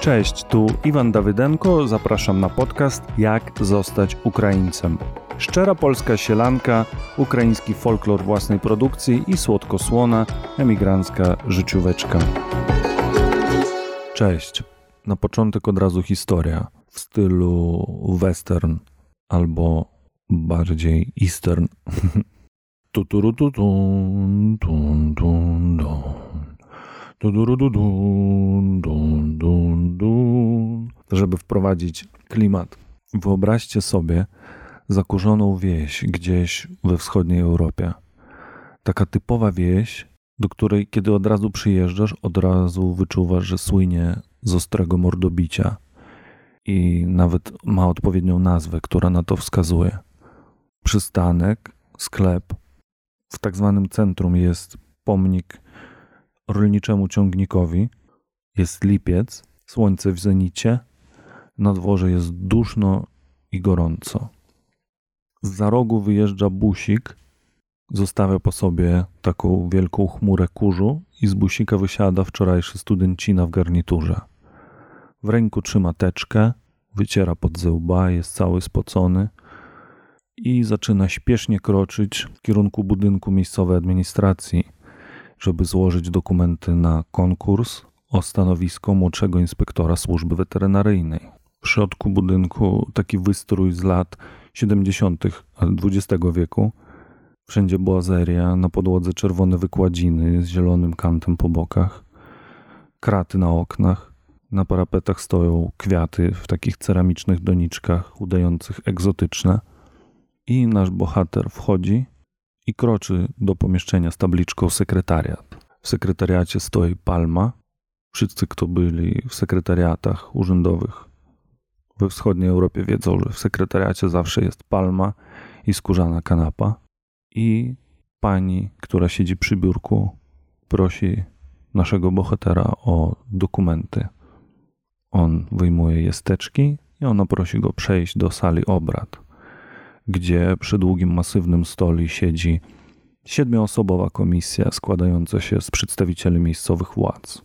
Cześć, tu Iwan Dawydenko. Zapraszam na podcast Jak zostać Ukraińcem. Szczera polska sielanka, ukraiński folklor własnej produkcji i słodko-słona emigrancka życióweczka. Cześć. Na początek od razu historia w stylu western albo bardziej eastern. Tuturututun, tun, tun, dun. Tudurududun, dun, dun, dun. Żeby wprowadzić klimat, wyobraźcie sobie zakurzoną wieś gdzieś we wschodniej Europie. Taka typowa wieś, do której kiedy od razu przyjeżdżasz, od razu wyczuwasz, że słynie z ostrego mordobicia i nawet ma odpowiednią nazwę, która na to wskazuje. Przystanek, sklep. W tak zwanym centrum jest pomnik rolniczemu ciągnikowi. Jest lipiec, słońce w zenicie, na dworze jest duszno i gorąco. Z za rogu wyjeżdża busik, zostawia po sobie taką wielką chmurę kurzu i z busika wysiada wczorajszy studencina w garniturze. W ręku trzyma teczkę, wyciera pod zęba, jest cały spocony i zaczyna śpiesznie kroczyć w kierunku budynku miejscowej administracji, żeby złożyć dokumenty na konkurs o stanowisko młodszego inspektora służby weterynaryjnej. W środku budynku taki wystrój z lat 70. XX wieku. Wszędzie błazeria, na podłodze czerwone wykładziny z zielonym kantem po bokach, kraty na oknach. Na parapetach stoją kwiaty w takich ceramicznych doniczkach, udających egzotyczne. I nasz bohater wchodzi i kroczy do pomieszczenia z tabliczką sekretariat. W sekretariacie stoi palma. Wszyscy, kto byli w sekretariatach urzędowych we wschodniej Europie, wiedzą, że w sekretariacie zawsze jest palma i skórzana kanapa. I pani, która siedzi przy biurku, prosi naszego bohatera o dokumenty. On wyjmuje jesteczki i ona prosi go przejść do sali obrad, gdzie przy długim, masywnym stole siedzi siedmioosobowa komisja składająca się z przedstawicieli miejscowych władz.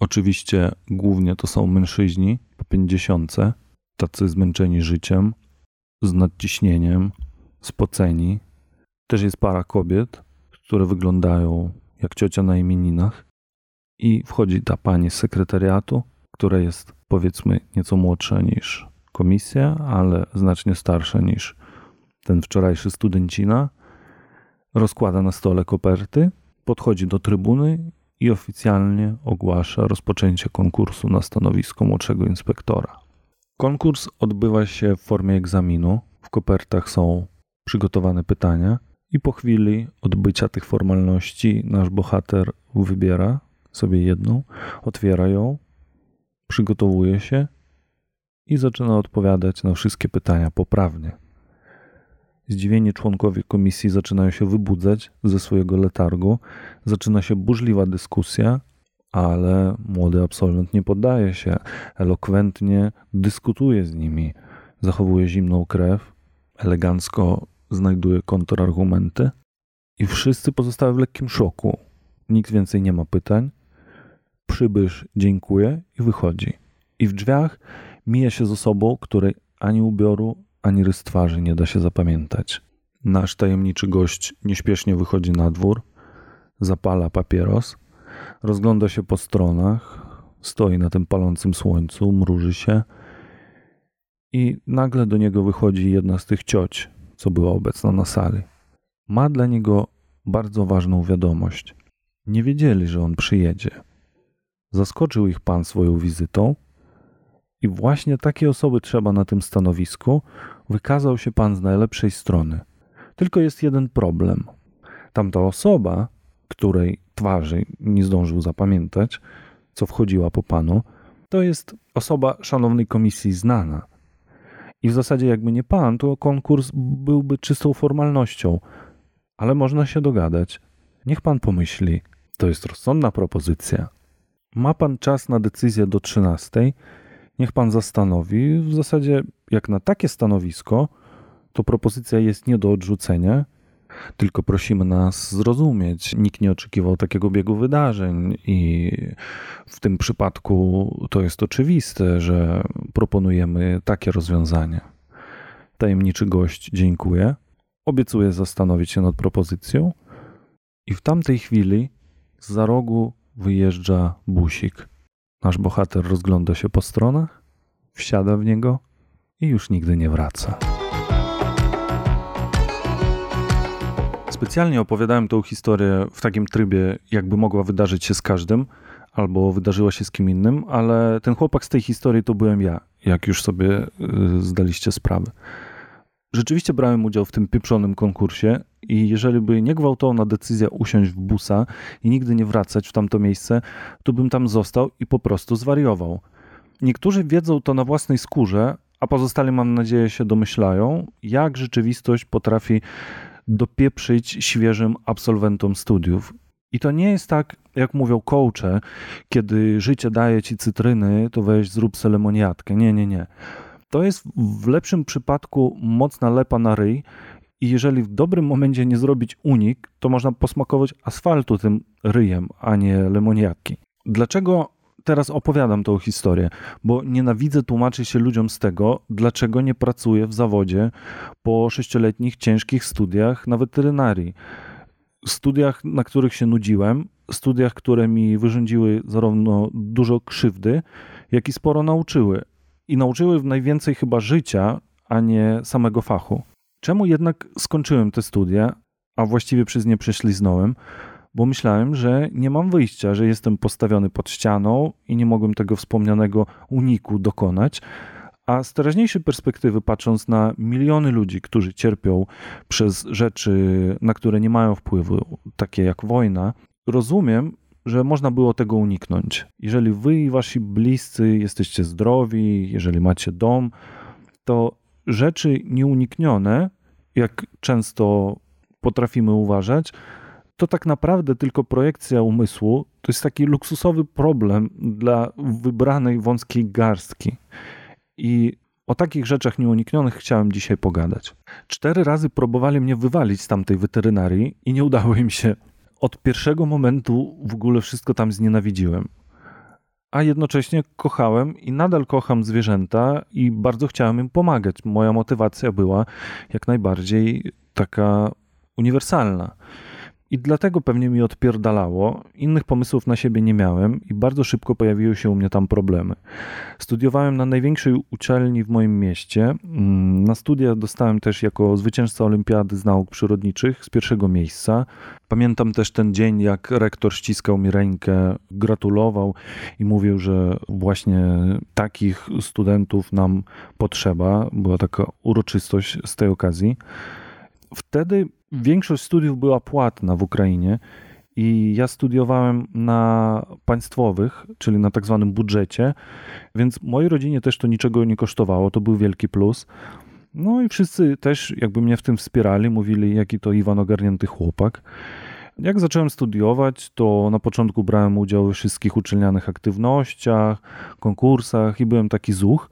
Oczywiście głównie to są mężczyźni po pięćdziesiątce, tacy zmęczeni życiem, z nadciśnieniem, spoceni. Też jest para kobiet, które wyglądają jak ciocia na imieninach. I wchodzi ta pani z sekretariatu, która jest powiedzmy nieco młodsza niż komisja, ale znacznie starsza niż ten wczorajszy studencina. Rozkłada na stole koperty, podchodzi do trybuny i oficjalnie ogłasza rozpoczęcie konkursu na stanowisko młodszego inspektora. Konkurs odbywa się w formie egzaminu. W kopertach są przygotowane pytania, i po chwili odbycia tych formalności nasz bohater wybiera sobie jedną, otwiera ją, przygotowuje się i zaczyna odpowiadać na wszystkie pytania poprawnie. Zdziwieni członkowie komisji zaczynają się wybudzać ze swojego letargu, zaczyna się burzliwa dyskusja, ale młody absolwent nie poddaje się, elokwentnie dyskutuje z nimi, zachowuje zimną krew, elegancko znajduje kontrargumenty i wszyscy pozostają w lekkim szoku. Nikt więcej nie ma pytań. Przybysz dziękuję i wychodzi. I w drzwiach mija się z osobą, której ani ubioru, ani rys twarzy nie da się zapamiętać. Nasz tajemniczy gość nieśpiesznie wychodzi na dwór, zapala papieros, rozgląda się po stronach, stoi na tym palącym słońcu, mruży się i nagle do niego wychodzi jedna z tych cioć, co była obecna na sali. Ma dla niego bardzo ważną wiadomość. Nie wiedzieli, że on przyjedzie. Zaskoczył ich pan swoją wizytą i właśnie takie osoby trzeba na tym stanowisku. Wykazał się pan z najlepszej strony. Tylko jest jeden problem. Tamta osoba, której twarzy nie zdążył zapamiętać, co wchodziła po panu, to jest osoba szanownej komisji znana. I w zasadzie, jakby nie pan, to konkurs byłby czystą formalnością, ale można się dogadać. Niech pan pomyśli, to jest rozsądna propozycja. Ma pan czas na decyzję do 13. Niech pan zastanowi. W zasadzie jak na takie stanowisko, to propozycja jest nie do odrzucenia, tylko prosimy nas zrozumieć. Nikt nie oczekiwał takiego biegu wydarzeń, i w tym przypadku to jest oczywiste, że proponujemy takie rozwiązanie. Tajemniczy gość dziękuję, obiecuje zastanowić się nad propozycją, i w tamtej chwili z za rogu wyjeżdża busik. Nasz bohater rozgląda się po stronach, wsiada w niego i już nigdy nie wraca. Specjalnie opowiadałem tą historię w takim trybie, jakby mogła wydarzyć się z każdym, albo wydarzyła się z kim innym, ale ten chłopak z tej historii to byłem ja, jak już sobie y, zdaliście sprawę. Rzeczywiście brałem udział w tym pieprzonym konkursie i jeżeli by nie gwałtowna decyzja usiąść w busa i nigdy nie wracać w tamto miejsce, to bym tam został i po prostu zwariował. Niektórzy wiedzą to na własnej skórze, a pozostali mam nadzieję się domyślają, jak rzeczywistość potrafi dopieprzyć świeżym absolwentom studiów. I to nie jest tak, jak mówią coache, kiedy życie daje ci cytryny, to weź zrób selemoniatkę. Nie, nie, nie. To jest w lepszym przypadku mocna lepa na ryj i jeżeli w dobrym momencie nie zrobić unik, to można posmakować asfaltu tym ryjem, a nie lemoniatki. Dlaczego teraz opowiadam tą historię? Bo nienawidzę tłumaczyć się ludziom z tego, dlaczego nie pracuję w zawodzie po sześcioletnich ciężkich studiach na weterynarii. Studiach, na których się nudziłem, studiach, które mi wyrządziły zarówno dużo krzywdy, jak i sporo nauczyły. I nauczyły w najwięcej chyba życia, a nie samego fachu. Czemu jednak skończyłem te studia, a właściwie przez nie prześliznąłem? Bo myślałem, że nie mam wyjścia, że jestem postawiony pod ścianą i nie mogłem tego wspomnianego uniku dokonać. A z teraźniejszej perspektywy, patrząc na miliony ludzi, którzy cierpią przez rzeczy, na które nie mają wpływu, takie jak wojna, rozumiem, że można było tego uniknąć. Jeżeli wy i wasi bliscy jesteście zdrowi, jeżeli macie dom, to rzeczy nieuniknione, jak często potrafimy uważać, to tak naprawdę tylko projekcja umysłu to jest taki luksusowy problem dla wybranej wąskiej garstki. I o takich rzeczach nieuniknionych chciałem dzisiaj pogadać. Cztery razy próbowali mnie wywalić z tamtej weterynarii i nie udało im się. Od pierwszego momentu w ogóle wszystko tam znienawidziłem a jednocześnie kochałem i nadal kocham zwierzęta i bardzo chciałem im pomagać. Moja motywacja była jak najbardziej taka uniwersalna. I dlatego pewnie mi odpierdalało. Innych pomysłów na siebie nie miałem i bardzo szybko pojawiły się u mnie tam problemy. Studiowałem na największej uczelni w moim mieście. Mm, na studia dostałem też jako zwycięzca Olimpiady z Nauk Przyrodniczych z pierwszego miejsca. Pamiętam też ten dzień, jak rektor ściskał mi rękę, gratulował i mówił, że właśnie takich studentów nam potrzeba. Była taka uroczystość z tej okazji. Wtedy większość studiów była płatna w Ukrainie i ja studiowałem na państwowych, czyli na tak zwanym budżecie, więc mojej rodzinie też to niczego nie kosztowało, to był wielki plus. No i wszyscy też jakby mnie w tym wspierali, mówili jaki to Iwan ogarnięty chłopak. Jak zacząłem studiować, to na początku brałem udział we wszystkich uczelnianych aktywnościach, konkursach i byłem taki zuch.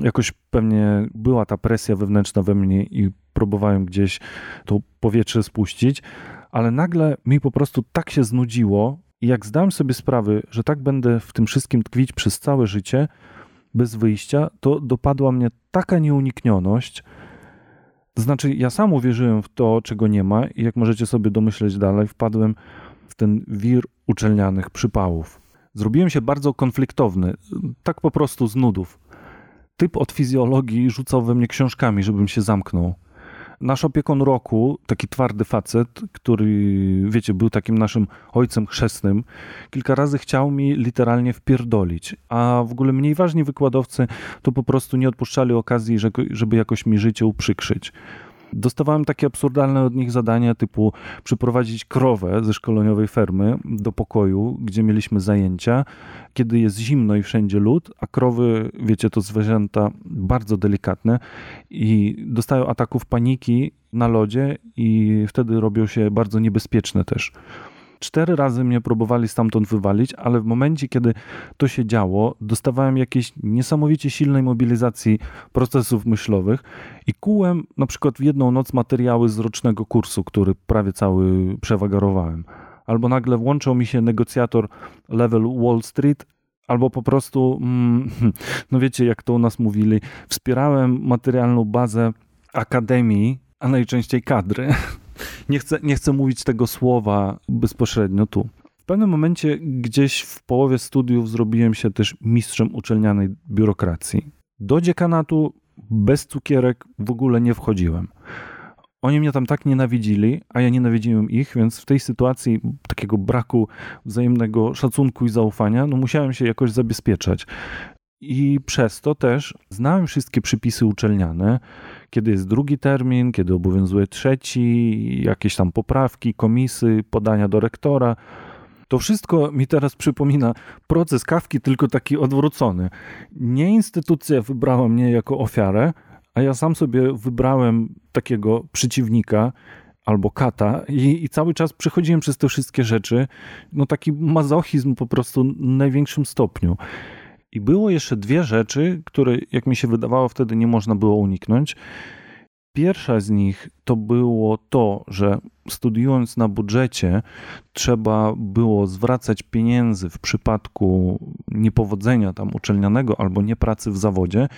Jakoś pewnie była ta presja wewnętrzna we mnie i próbowałem gdzieś to powietrze spuścić, ale nagle mi po prostu tak się znudziło i jak zdałem sobie sprawę, że tak będę w tym wszystkim tkwić przez całe życie, bez wyjścia, to dopadła mnie taka nieuniknioność. To znaczy, ja sam uwierzyłem w to, czego nie ma, i jak możecie sobie domyśleć dalej, wpadłem w ten wir uczelnianych przypałów. Zrobiłem się bardzo konfliktowny, tak po prostu z nudów. Typ od fizjologii rzucał we mnie książkami, żebym się zamknął. Nasz opiekun roku, taki twardy facet, który, wiecie, był takim naszym ojcem chrzestnym, kilka razy chciał mi literalnie wpierdolić. A w ogóle mniej ważni wykładowcy to po prostu nie odpuszczali okazji, żeby jakoś mi życie uprzykrzyć. Dostawałem takie absurdalne od nich zadania typu przyprowadzić krowę ze szkoleniowej fermy do pokoju, gdzie mieliśmy zajęcia, kiedy jest zimno i wszędzie lód, a krowy, wiecie, to zwierzęta bardzo delikatne i dostają ataków paniki na lodzie i wtedy robią się bardzo niebezpieczne też. Cztery razy mnie próbowali stamtąd wywalić, ale w momencie, kiedy to się działo, dostawałem jakiejś niesamowicie silnej mobilizacji procesów myślowych i kułem na przykład w jedną noc materiały z rocznego kursu, który prawie cały przewagarowałem. Albo nagle włączał mi się negocjator level Wall Street, albo po prostu, mm, no wiecie, jak to u nas mówili, wspierałem materialną bazę akademii, a najczęściej kadry. Nie chcę, nie chcę mówić tego słowa bezpośrednio tu. W pewnym momencie, gdzieś w połowie studiów, zrobiłem się też mistrzem uczelnianej biurokracji. Do dziekanatu bez cukierek w ogóle nie wchodziłem. Oni mnie tam tak nienawidzili, a ja nienawidziłem ich, więc w tej sytuacji takiego braku wzajemnego szacunku i zaufania, no musiałem się jakoś zabezpieczać. I przez to też znałem wszystkie przypisy uczelniane, kiedy jest drugi termin, kiedy obowiązuje trzeci, jakieś tam poprawki, komisy, podania do rektora. To wszystko mi teraz przypomina proces kawki, tylko taki odwrócony. Nie instytucja wybrała mnie jako ofiarę, a ja sam sobie wybrałem takiego przeciwnika albo kata i, i, cały czas przechodziłem przez te wszystkie rzeczy. No taki mazochizm po prostu w największym stopniu. I było jeszcze dwie rzeczy, które, jak mi się wydawało, wtedy nie można było uniknąć. Pierwsza z nich to było to, że studiując na budżecie, trzeba było zwracać pieniędzy w przypadku niepowodzenia tam uczelnianego albo niepracy w zawodzie.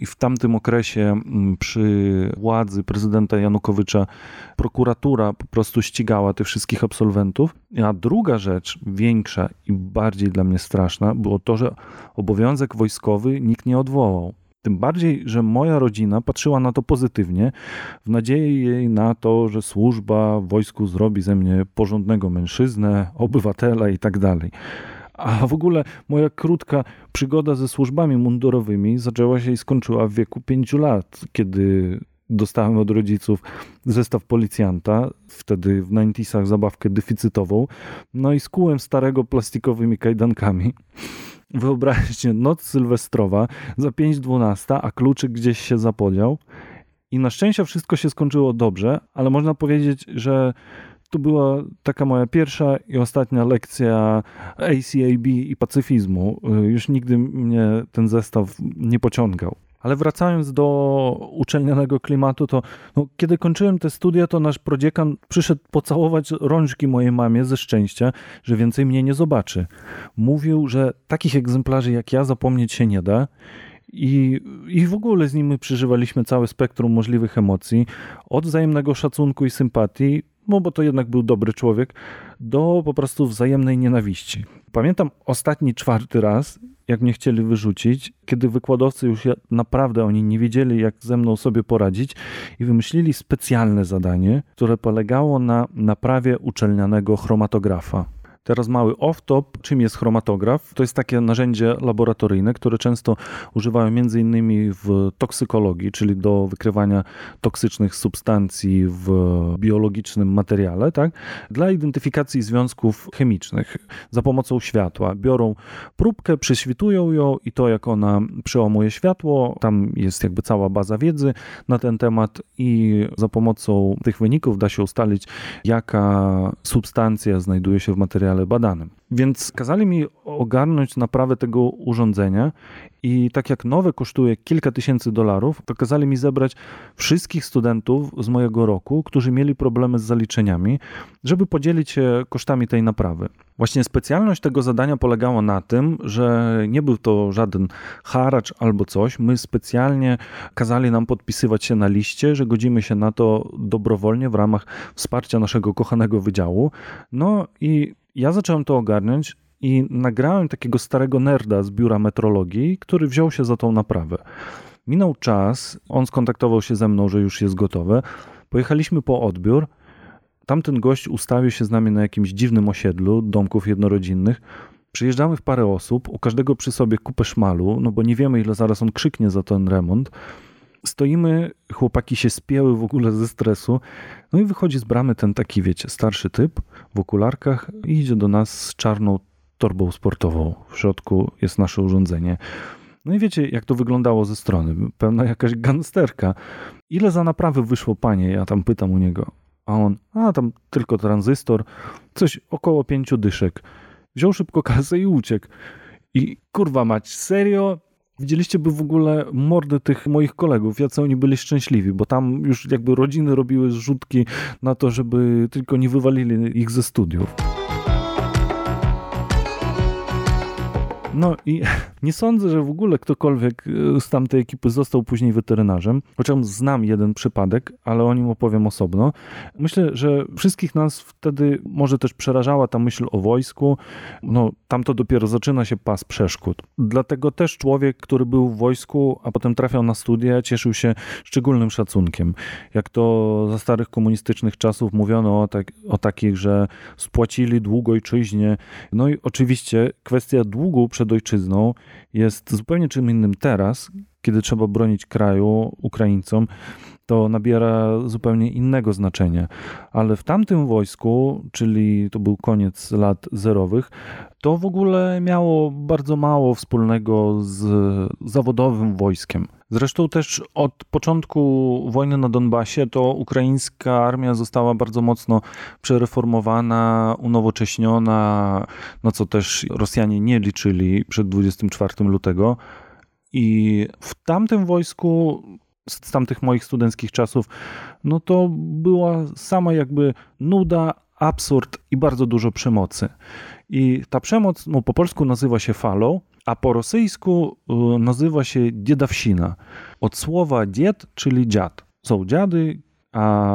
I w tamtym okresie mm, przy władzy prezydenta Janukowycza prokuratura po prostu ścigała tych wszystkich absolwentów. A druga rzecz, większa i bardziej dla mnie straszna, było to, że obowiązek wojskowy nikt nie odwołał. Tym bardziej, że moja rodzina patrzyła na to pozytywnie, w nadziei jej na to, że służba w wojsku zrobi ze mnie porządnego mężczyznę, obywatela i tak dalej. A w ogóle moja krótka przygoda ze służbami mundurowymi zaczęła się i skończyła w wieku pięciu lat, kiedy dostałem od rodziców zestaw policjanta, wtedy w 90 zabawkę deficytową, no i skułem starego plastikowymi kajdankami. Wyobraźcie, noc sylwestrowa za 5.12, a kluczyk gdzieś się zapodział. I na szczęście wszystko się skończyło dobrze, ale można powiedzieć, że to była taka moja pierwsza i ostatnia lekcja ACAB i pacyfizmu. Już nigdy mnie ten zestaw nie pociągał. Ale wracając do uczelnianego klimatu, to no, kiedy kończyłem te studia, to nasz prodziekan przyszedł pocałować rączki mojej mamie ze szczęścia, że więcej mnie nie zobaczy. Mówił, że takich egzemplarzy jak ja zapomnieć się nie da. I, I w ogóle z nim przeżywaliśmy całe spektrum możliwych emocji, od wzajemnego szacunku i sympatii, no bo to jednak był dobry człowiek, do po prostu wzajemnej nienawiści. Pamiętam ostatni czwarty raz, jak mnie chcieli wyrzucić, kiedy wykładowcy już naprawdę oni nie wiedzieli, jak ze mną sobie poradzić i wymyślili specjalne zadanie, które polegało na naprawie uczelnianego chromatografa. Teraz mały off-top, czym jest chromatograf? To jest takie narzędzie laboratoryjne, które często używają między innymi w toksykologii, czyli do wykrywania toksycznych substancji w biologicznym materiale, tak? dla identyfikacji związków chemicznych za pomocą światła. Biorą próbkę, prześwitują ją i to jak ona przełamuje światło, tam jest jakby cała baza wiedzy na ten temat i za pomocą tych wyników da się ustalić, jaka substancja znajduje się w materiale materiale badanym. Więc kazali mi ogarnąć naprawę tego urządzenia i tak jak nowe kosztuje kilka tysięcy dolarów, to kazali mi zebrać wszystkich studentów z mojego roku, którzy mieli problemy z zaliczeniami, żeby podzielić się kosztami tej naprawy. Właśnie specjalność tego zadania polegała na tym, że nie był to żaden haracz albo coś. My specjalnie kazali nam podpisywać się na liście, że godzimy się na to dobrowolnie w ramach wsparcia naszego kochanego wydziału. No i ja zacząłem to ogarniać i nagrałem takiego starego nerda z biura metrologii, który wziął się za tą naprawę. Minął czas, on skontaktował się ze mną, że już jest gotowe. Pojechaliśmy po odbiór. Tamten gość ustawił się z nami na jakimś dziwnym osiedlu domków jednorodzinnych. Przyjeżdżamy w parę osób, u każdego przy sobie kupę szmalu, no bo nie wiemy, ile zaraz on krzyknie za ten remont. Stoimy, chłopaki się spięły w ogóle ze stresu. No i wychodzi z bramy ten taki, wiecie, starszy typ w okularkach i idzie do nas z czarną torbą sportową. W środku jest nasze urządzenie. No i wiecie, jak to wyglądało ze strony. Pewna jakaś gangsterka. Ile za naprawy wyszło, panie? Ja tam pytam u niego. A on, a tam tylko tranzystor, coś około pięciu dyszek. Wziął szybko kasę i uciekł. I kurwa mać, serio? Widzieliście by w ogóle mordy tych moich kolegów, jacy oni byli szczęśliwi, bo tam już jakby rodziny robiły zrzutki na to, żeby tylko nie wywalili ich ze studiów. No i nie sądzę, że w ogóle ktokolwiek e, z tamtej ekipy został później weterynarzem, chociaż znam jeden przypadek, ale o nim opowiem osobno. Myślę, że wszystkich nas wtedy może też przerażała ta myśl o wojsku. No, tam to dopiero zaczyna się pas przeszkód. Dlatego też człowiek, który był w wojsku, a potem trafiał na studia, cieszył się szczególnym szacunkiem. Jak to za starych komunistycznych czasów mówiono o, tak, o takich, że spłacili dług ojczyźnie. No i oczywiście kwestia długu przed ojczyzną jest zupełnie czym innym teraz, kiedy trzeba bronić kraju Ukraińcom, to nabiera zupełnie innego znaczenia. Ale w tamtym wojsku, czyli to był koniec lat zerowych, to w ogóle miało bardzo mało wspólnego z zawodowym wojskiem. Zresztą też od początku wojny na Donbasie to ukraińska armia została bardzo mocno przereformowana, unowocześniona, no co też Rosjanie nie liczyli przed 24 lutego. I w tamtym wojsku, z tamtych moich studenckich czasów, no to była sama jakby nuda, absurd i bardzo dużo przemocy. I ta przemoc no, po polsku nazywa się falą, a po rosyjsku y, nazywa się dziedawsina. Od słowa dzied, czyli dziad. Są dziady, a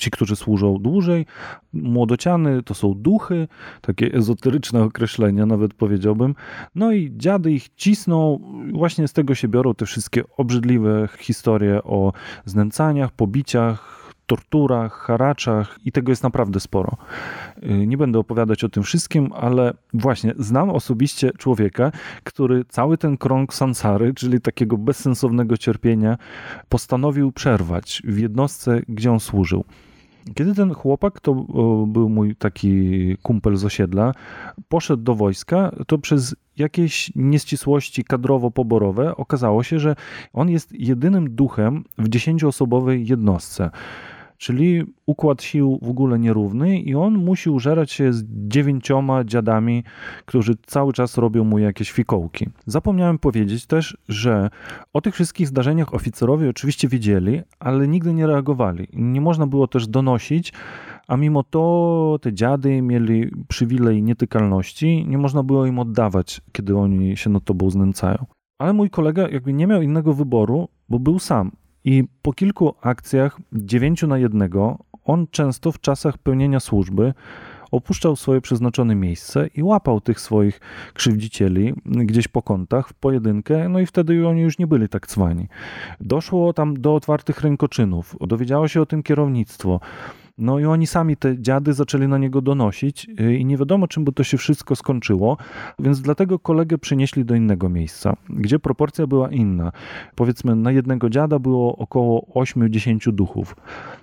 ci, którzy służą dłużej. Młodociany to są duchy, takie ezoteryczne określenia nawet powiedziałbym. No i dziady ich cisną, właśnie z tego się biorą te wszystkie obrzydliwe historie o znęcaniach, pobiciach, torturach, haraczach i tego jest naprawdę sporo. Y, nie będę opowiadać o tym wszystkim, ale właśnie znam osobiście człowieka, który cały ten krąg sansary, czyli takiego bezsensownego cierpienia, postanowił przerwać w jednostce, gdzie on służył. Kiedy ten chłopak, to był mój taki kumpel z osiedla, poszedł do wojska, to przez jakieś nieścisłości kadrowo-poborowe okazało się, że on jest jedynym duchem w dziesięcioosobowej jednostce czyli układ sił w ogóle nierówny i on musi użerać się z dziewięcioma dziadami, którzy cały czas robią mu jakieś fikołki. Zapomniałem powiedzieć też, że o tych wszystkich zdarzeniach oficerowie oczywiście wiedzieli, ale nigdy nie reagowali. Nie można było też donosić, a mimo to te dziady mieli przywilej nietykalności, nie można było im oddawać, kiedy oni się nad tobą znęcają. Ale mój kolega jakby nie miał innego wyboru, bo był sam. I po kilku akcjach, dziewięciu na jednego, on często w czasach pełnienia służby opuszczał swoje przeznaczone miejsce i łapał tych swoich krzywdzicieli gdzieś po kątach w pojedynkę, no i wtedy oni już nie byli tak cwani. Doszło tam do otwartych rękoczynów, dowiedziało się o tym kierownictwo. No i oni sami, te dziady, zaczęli na niego donosić y, i nie wiadomo, czym by to się wszystko skończyło, więc dlatego kolegę przynieśli do innego miejsca, gdzie proporcja była inna. Powiedzmy, na jednego dziada było około 8-10 duchów.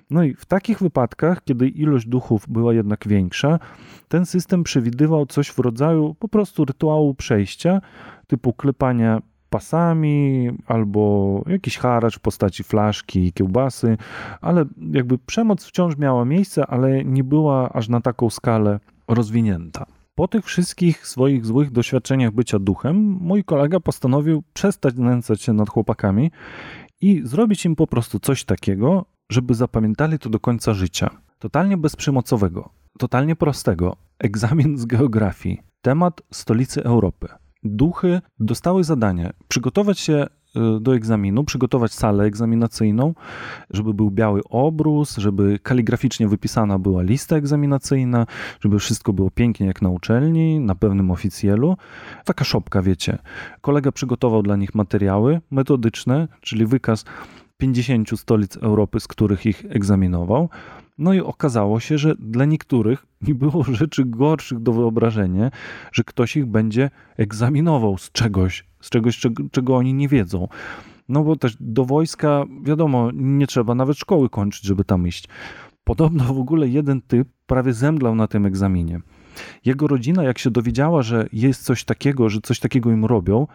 No i w takich wypadkach, kiedy ilość duchów była jednak większa, ten system przewidywał coś w rodzaju po prostu rytuału przejścia, typu klepania pasami albo jakiś haracz w postaci flaszki i kiełbasy, ale jakby przemoc wciąż miała miejsce, ale nie była aż na taką skalę rozwinięta. Po tych wszystkich swoich złych doświadczeniach bycia duchem, mój kolega postanowił przestać nęcać się nad chłopakami i zrobić im po prostu coś takiego, żeby zapamiętali to do końca życia. Totalnie bezprzymocowego, totalnie prostego. Egzamin z geografii. Temat stolicy Europy duchy dostały zadanie przygotować się y, do egzaminu, przygotować salę egzaminacyjną, żeby był biały obrus, żeby kaligraficznie wypisana była lista egzaminacyjna, żeby wszystko było pięknie jak na uczelni, na pewnym oficjelu. Taka szopka, wiecie. Kolega przygotował dla nich materiały metodyczne, czyli wykaz 50 stolic Europy, z których ich egzaminował. No i okazało się, że dla niektórych nie było rzeczy gorszych do wyobrażenia, że ktoś ich będzie egzaminował z czegoś, z czegoś, czego, oni nie wiedzą. No bo też do wojska, wiadomo, nie trzeba nawet szkoły kończyć, żeby tam iść. Podobno w ogóle jeden typ prawie zemdlał na tym egzaminie. Jego rodzina, jak się dowiedziała, że jest coś takiego, że coś takiego im robią,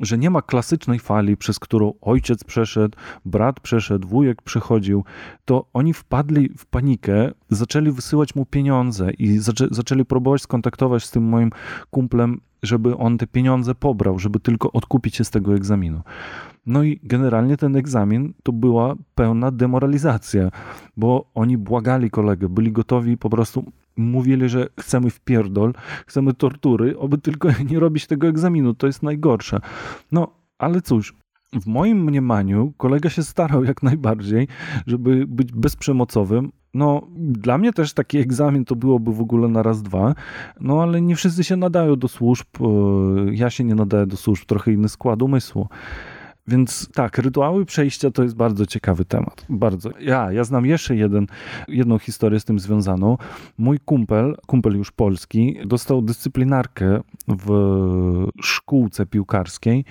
że nie ma klasycznej fali, przez którą ojciec przeszedł, brat przeszedł, wujek przychodził, to oni wpadli w panikę, zaczęli wysyłać mu pieniądze i zaczę zaczęli próbować skontaktować z tym moim kumplem, żeby on te pieniądze pobrał, żeby tylko odkupić się z tego egzaminu. No i generalnie ten egzamin to była pełna demoralizacja, bo oni błagali kolegę, byli gotowi po prostu mówili, że chcemy wpierdol, chcemy tortury, oby tylko nie robić tego egzaminu, to jest najgorsze. No, ale cóż, w moim mniemaniu kolega się starał jak najbardziej, żeby być bezprzemocowym. No, dla mnie też taki egzamin to byłoby w ogóle na raz, dwa, no ale nie wszyscy się nadają do służb. E, ja się nie nadaję do służb, trochę inny skład umysłu. Więc tak, rytuały przejścia to jest bardzo ciekawy temat. Bardzo. Ja, ja znam jeszcze jeden, jedną historię z tym związaną. Mój kumpel, kumpel już polski, dostał dyscyplinarkę w szkółce piłkarskiej,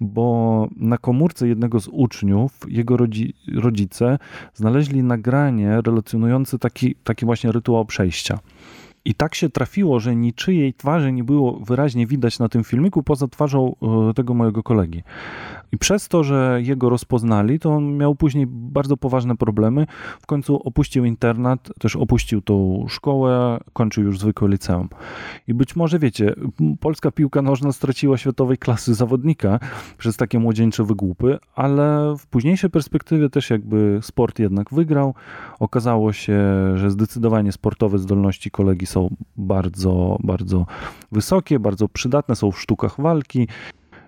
bo na komórce jednego z uczniów jego rodzi, rodzice znaleźli nagranie relacjonujące taki, taki właśnie rytuał przejścia. I tak się trafiło, że niczyjej twarzy nie było wyraźnie widać na tym filmiku poza twarzą e, tego mojego kolegi. I przez to, że jego rozpoznali, to on miał później bardzo poważne problemy. W końcu opuścił internat, też opuścił tą szkołę, kończył już zwykłe liceum. I być może wiecie, polska piłka nożna straciła światowej klasy zawodnika przez takie młodzieńcze wygłupy, ale w późniejszej perspektywie też jakby sport jednak wygrał. Okazało się, że zdecydowanie sportowe zdolności kolegi są bardzo, bardzo wysokie, bardzo przydatne, są w sztukach walki.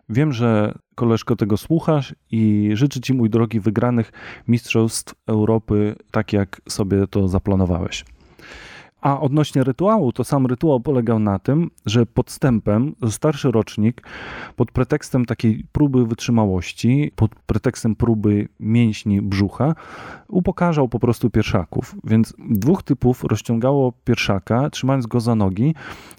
Wiem, że koleżko tego słuchasz i życzę Ci, mój drogi, wygranych Mistrzostw Europy, tak jak sobie to zaplanowałeś. A odnośnie rytuału, to sam rytuał polegał na tym, że podstępem starszy rocznik pod pretekstem takiej próby wytrzymałości, pod pretekstem próby mięśni brzucha, upokarzał po prostu pierwszaków. Więc dwóch typów rozciągało pierwszaka, trzymając go za nogi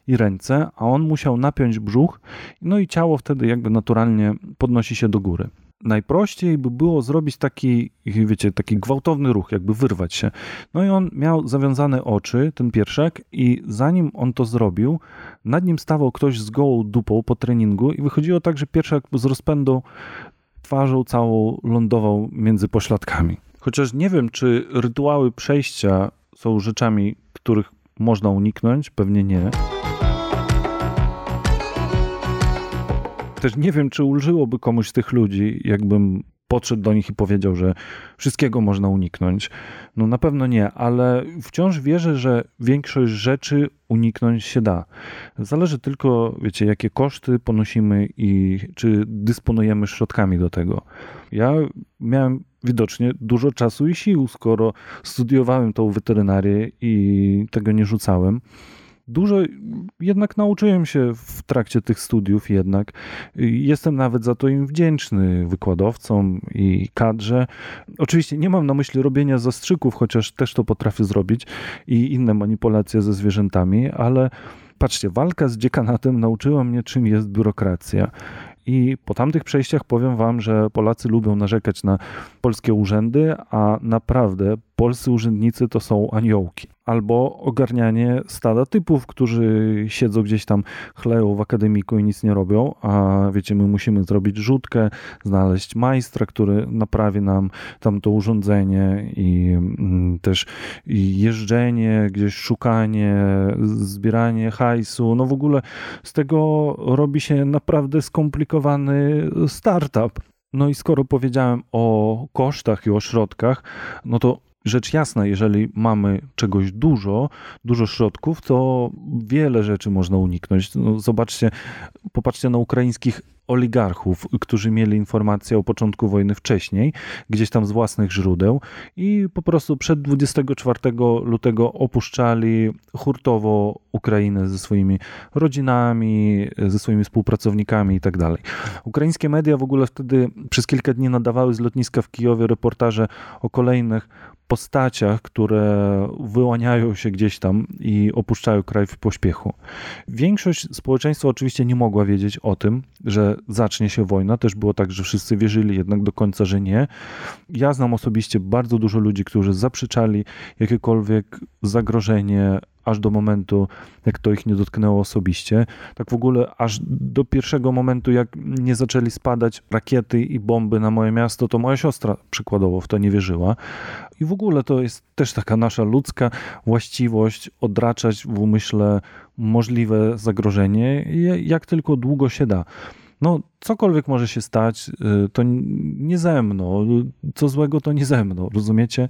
i ręce, a on musiał napiąć brzuch, no i ciało wtedy jakby naturalnie podnosi się do góry najprościej by było zrobić taki, wiecie, taki gwałtowny ruch, jakby wyrwać się. No i on miał zawiązane oczy, ten pierwszak, i zanim on to zrobił, nad nim stawał ktoś z gołą dupą po treningu i wychodziło tak, że pierwszak z rozpędu twarzą całą lądował między pośladkami. Chociaż nie wiem, czy rytuały przejścia są rzeczami, których można uniknąć, pewnie nie. Też nie wiem, czy ulżyłoby komuś z tych ludzi, jakbym podszedł do nich i powiedział, że wszystkiego można uniknąć. No na pewno nie, ale wciąż wierzę, że większość rzeczy uniknąć się da. Zależy tylko, wiecie, jakie koszty ponosimy i czy dysponujemy środkami do tego. Ja miałem widocznie dużo czasu i sił, skoro studiowałem tą weterynarię i tego nie rzucałem. Dużo jednak nauczyłem się w trakcie tych studiów jednak. Jestem nawet za to im wdzięczny wykładowcom i kadrze. Oczywiście nie mam na myśli robienia zastrzyków, chociaż też to potrafię zrobić i inne manipulacje ze zwierzętami, ale patrzcie, walka z dziekanatem nauczyła mnie, czym jest biurokracja. I po tamtych przejściach powiem Wam, że Polacy lubią narzekać na polskie urzędy, a naprawdę polscy urzędnicy to są aniołki. Albo ogarnianie stada typów, którzy siedzą gdzieś tam, chleją w akademiku i nic nie robią, a wiecie, my musimy zrobić rzutkę, znaleźć majstra, który naprawi nam tam to urządzenie i mm, też jeżdżenie, gdzieś szukanie, zbieranie hajsu. No w ogóle z tego robi się naprawdę skomplikowany startup. No i skoro powiedziałem o kosztach i o środkach, no to rzecz jasna, jeżeli mamy czegoś dużo, dużo środków, to wiele rzeczy można uniknąć. No, zobaczcie, popatrzcie na ukraińskich oligarchów, którzy mieli informacje o początku wojny wcześniej, gdzieś tam z własnych źródeł i po prostu przed 24 lutego opuszczali hurtowo Ukrainę ze swoimi rodzinami, ze swoimi współpracownikami i tak. Ukraińskie media w ogóle wtedy przez kilka dni nadawały z lotniska w Kijowie reportaże o kolejnych postaciach, które wyłaniają się gdzieś tam i opuszczają kraj w pośpiechu. Większość społeczeństwa oczywiście nie mogła wiedzieć o tym, że zacznie się wojna. Też było tak, że wszyscy wierzyli jednak do końca, że nie. Ja znam osobiście bardzo dużo ludzi, którzy zaprzeczali jakiekolwiek zagrożenie aż do momentu, jak to ich nie dotknęło osobiście. Tak w ogóle aż do pierwszego momentu, jak nie zaczęli spadać rakiety i bomby na moje miasto, to moja siostra przykładowo w to nie wierzyła. I w ogóle to jest też taka nasza ludzka właściwość odraczać w umyśle możliwe zagrożenie, jak tylko długo się da. No, cokolwiek może się stać, y, to nie ze mną. Co złego, to nie ze mną, rozumiecie?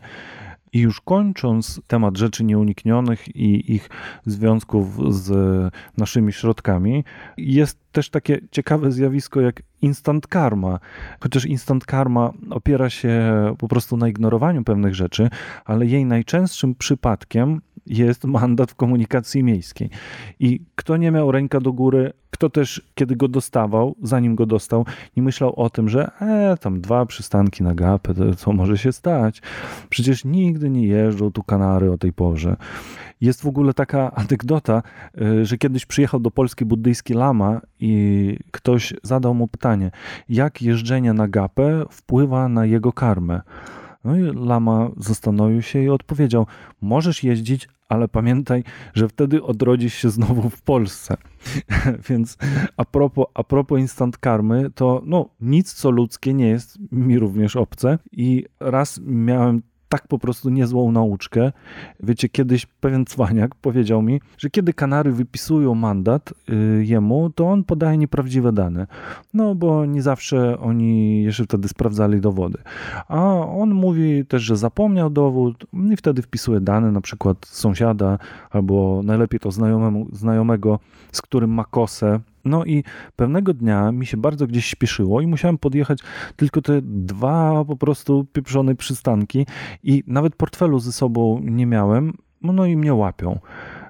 I już kończąc temat rzeczy nieuniknionych i ich związków z naszymi środkami, jest też takie ciekawe zjawisko jak instant karma. Chociaż instant karma opiera się po prostu na ignorowaniu pewnych rzeczy, ale jej najczęstszym przypadkiem jest mandat w komunikacji miejskiej. I kto nie miał ręka do góry, kto też, kiedy go dostawał, zanim go dostał, nie myślał o tym, że e, tam dwa przystanki na gapę, to co może się stać? Przecież nigdy nie jeżdżą tu Kanary o tej porze. Jest w ogóle taka anegdota, e, że kiedyś przyjechał do Polski buddyjski lama i ktoś zadał mu pytanie, jak jeżdżenie na gapę wpływa na jego karmę. No i lama zastanowił się i odpowiedział: Możesz jeździć, ale pamiętaj, że wtedy odrodzisz się znowu w Polsce. Więc a propos, a propos instant karmy, to no, nic co ludzkie nie jest mi również obce. I raz miałem tak po prostu niezłą nauczkę. Wiecie, kiedyś pewien cwaniak powiedział mi, że kiedy Kanary wypisują mandat y, jemu, to on podaje nieprawdziwe dane. No bo nie zawsze oni jeszcze wtedy sprawdzali dowody. A on mówi też, że zapomniał dowód i wtedy wpisuje dane, na przykład sąsiada albo najlepiej to znajomemu, znajomego, z którym ma kosę no i pewnego dnia mi się bardzo gdzieś śpieszyło i musiałem podjechać tylko te dwa po prostu pieprzone przystanki i nawet portfelu ze sobą nie miałem, no i mnie łapią.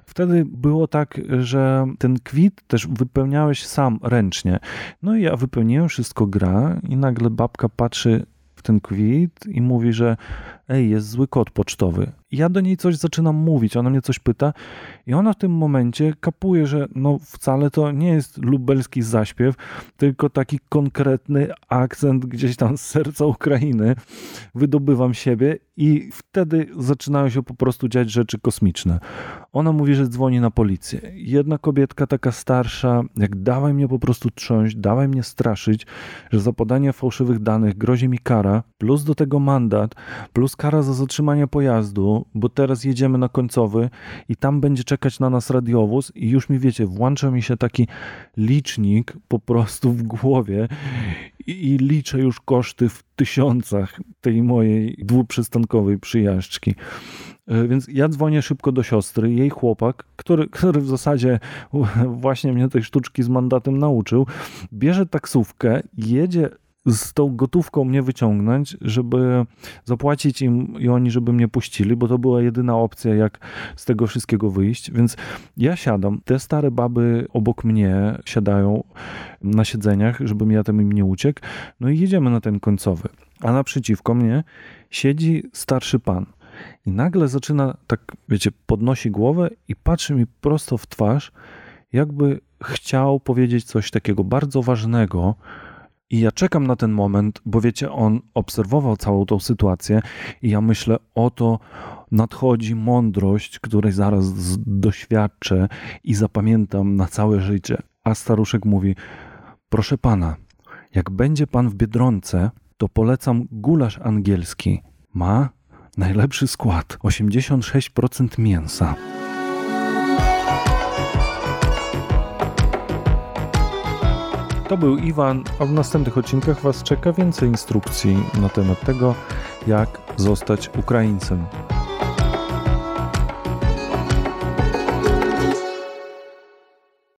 Wtedy było tak, że ten kwit też wypełniałeś sam ręcznie. No i ja wypełniłem, wszystko gra i nagle babka patrzy w ten kwit i mówi, że ej, jest zły kod pocztowy. ja do niej coś zaczynam mówić, ona mnie coś pyta i ona w tym momencie kapuje, że no wcale to nie jest lubelski zaśpiew, tylko taki konkretny akcent gdzieś tam z serca Ukrainy. Wydobywam siebie i wtedy zaczynają się po prostu dziać rzeczy kosmiczne. Ona mówi, że dzwoni na policję. Jedna kobietka taka starsza, jak dawaj mnie po prostu trząść, dawaj mnie straszyć, że za podanie fałszywych danych grozi mi kara, plus do tego mandat, plus kara za zatrzymanie pojazdu, bo teraz jedziemy na końcowy i tam będzie czekać na nas radiowóz i już mi wiecie, włącza mi się taki licznik po prostu w głowie i, i liczę już koszty w tysiącach tej mojej dwuprzystankowej przyjażdżki. E, więc ja dzwonię szybko do siostry, jej chłopak, który, który w zasadzie właśnie mnie tej sztuczki z mandatem nauczył, bierze taksówkę, jedzie z tą gotówką mnie wyciągnąć, żeby zapłacić im i oni, żeby mnie puścili, bo to była jedyna opcja, jak z tego wszystkiego wyjść. Więc ja siadam, te stare baby obok mnie siadają na siedzeniach, żebym ja tam im nie uciekł. No i jedziemy na ten końcowy. A naprzeciwko mnie siedzi starszy pan. I nagle zaczyna, tak wiecie, podnosi głowę i patrzy mi prosto w twarz, jakby chciał powiedzieć coś takiego bardzo ważnego, i ja czekam na ten moment, bo wiecie, on obserwował całą tą sytuację i ja myślę, oto nadchodzi mądrość, której zaraz doświadczę i zapamiętam na całe życie. A staruszek mówi, proszę pana, jak będzie pan w Biedronce, to polecam gulasz angielski. Ma najlepszy skład, 86% mięsa. To był Iwan, a w następnych odcinkach Was czeka więcej instrukcji na temat tego, jak zostać Ukraińcem.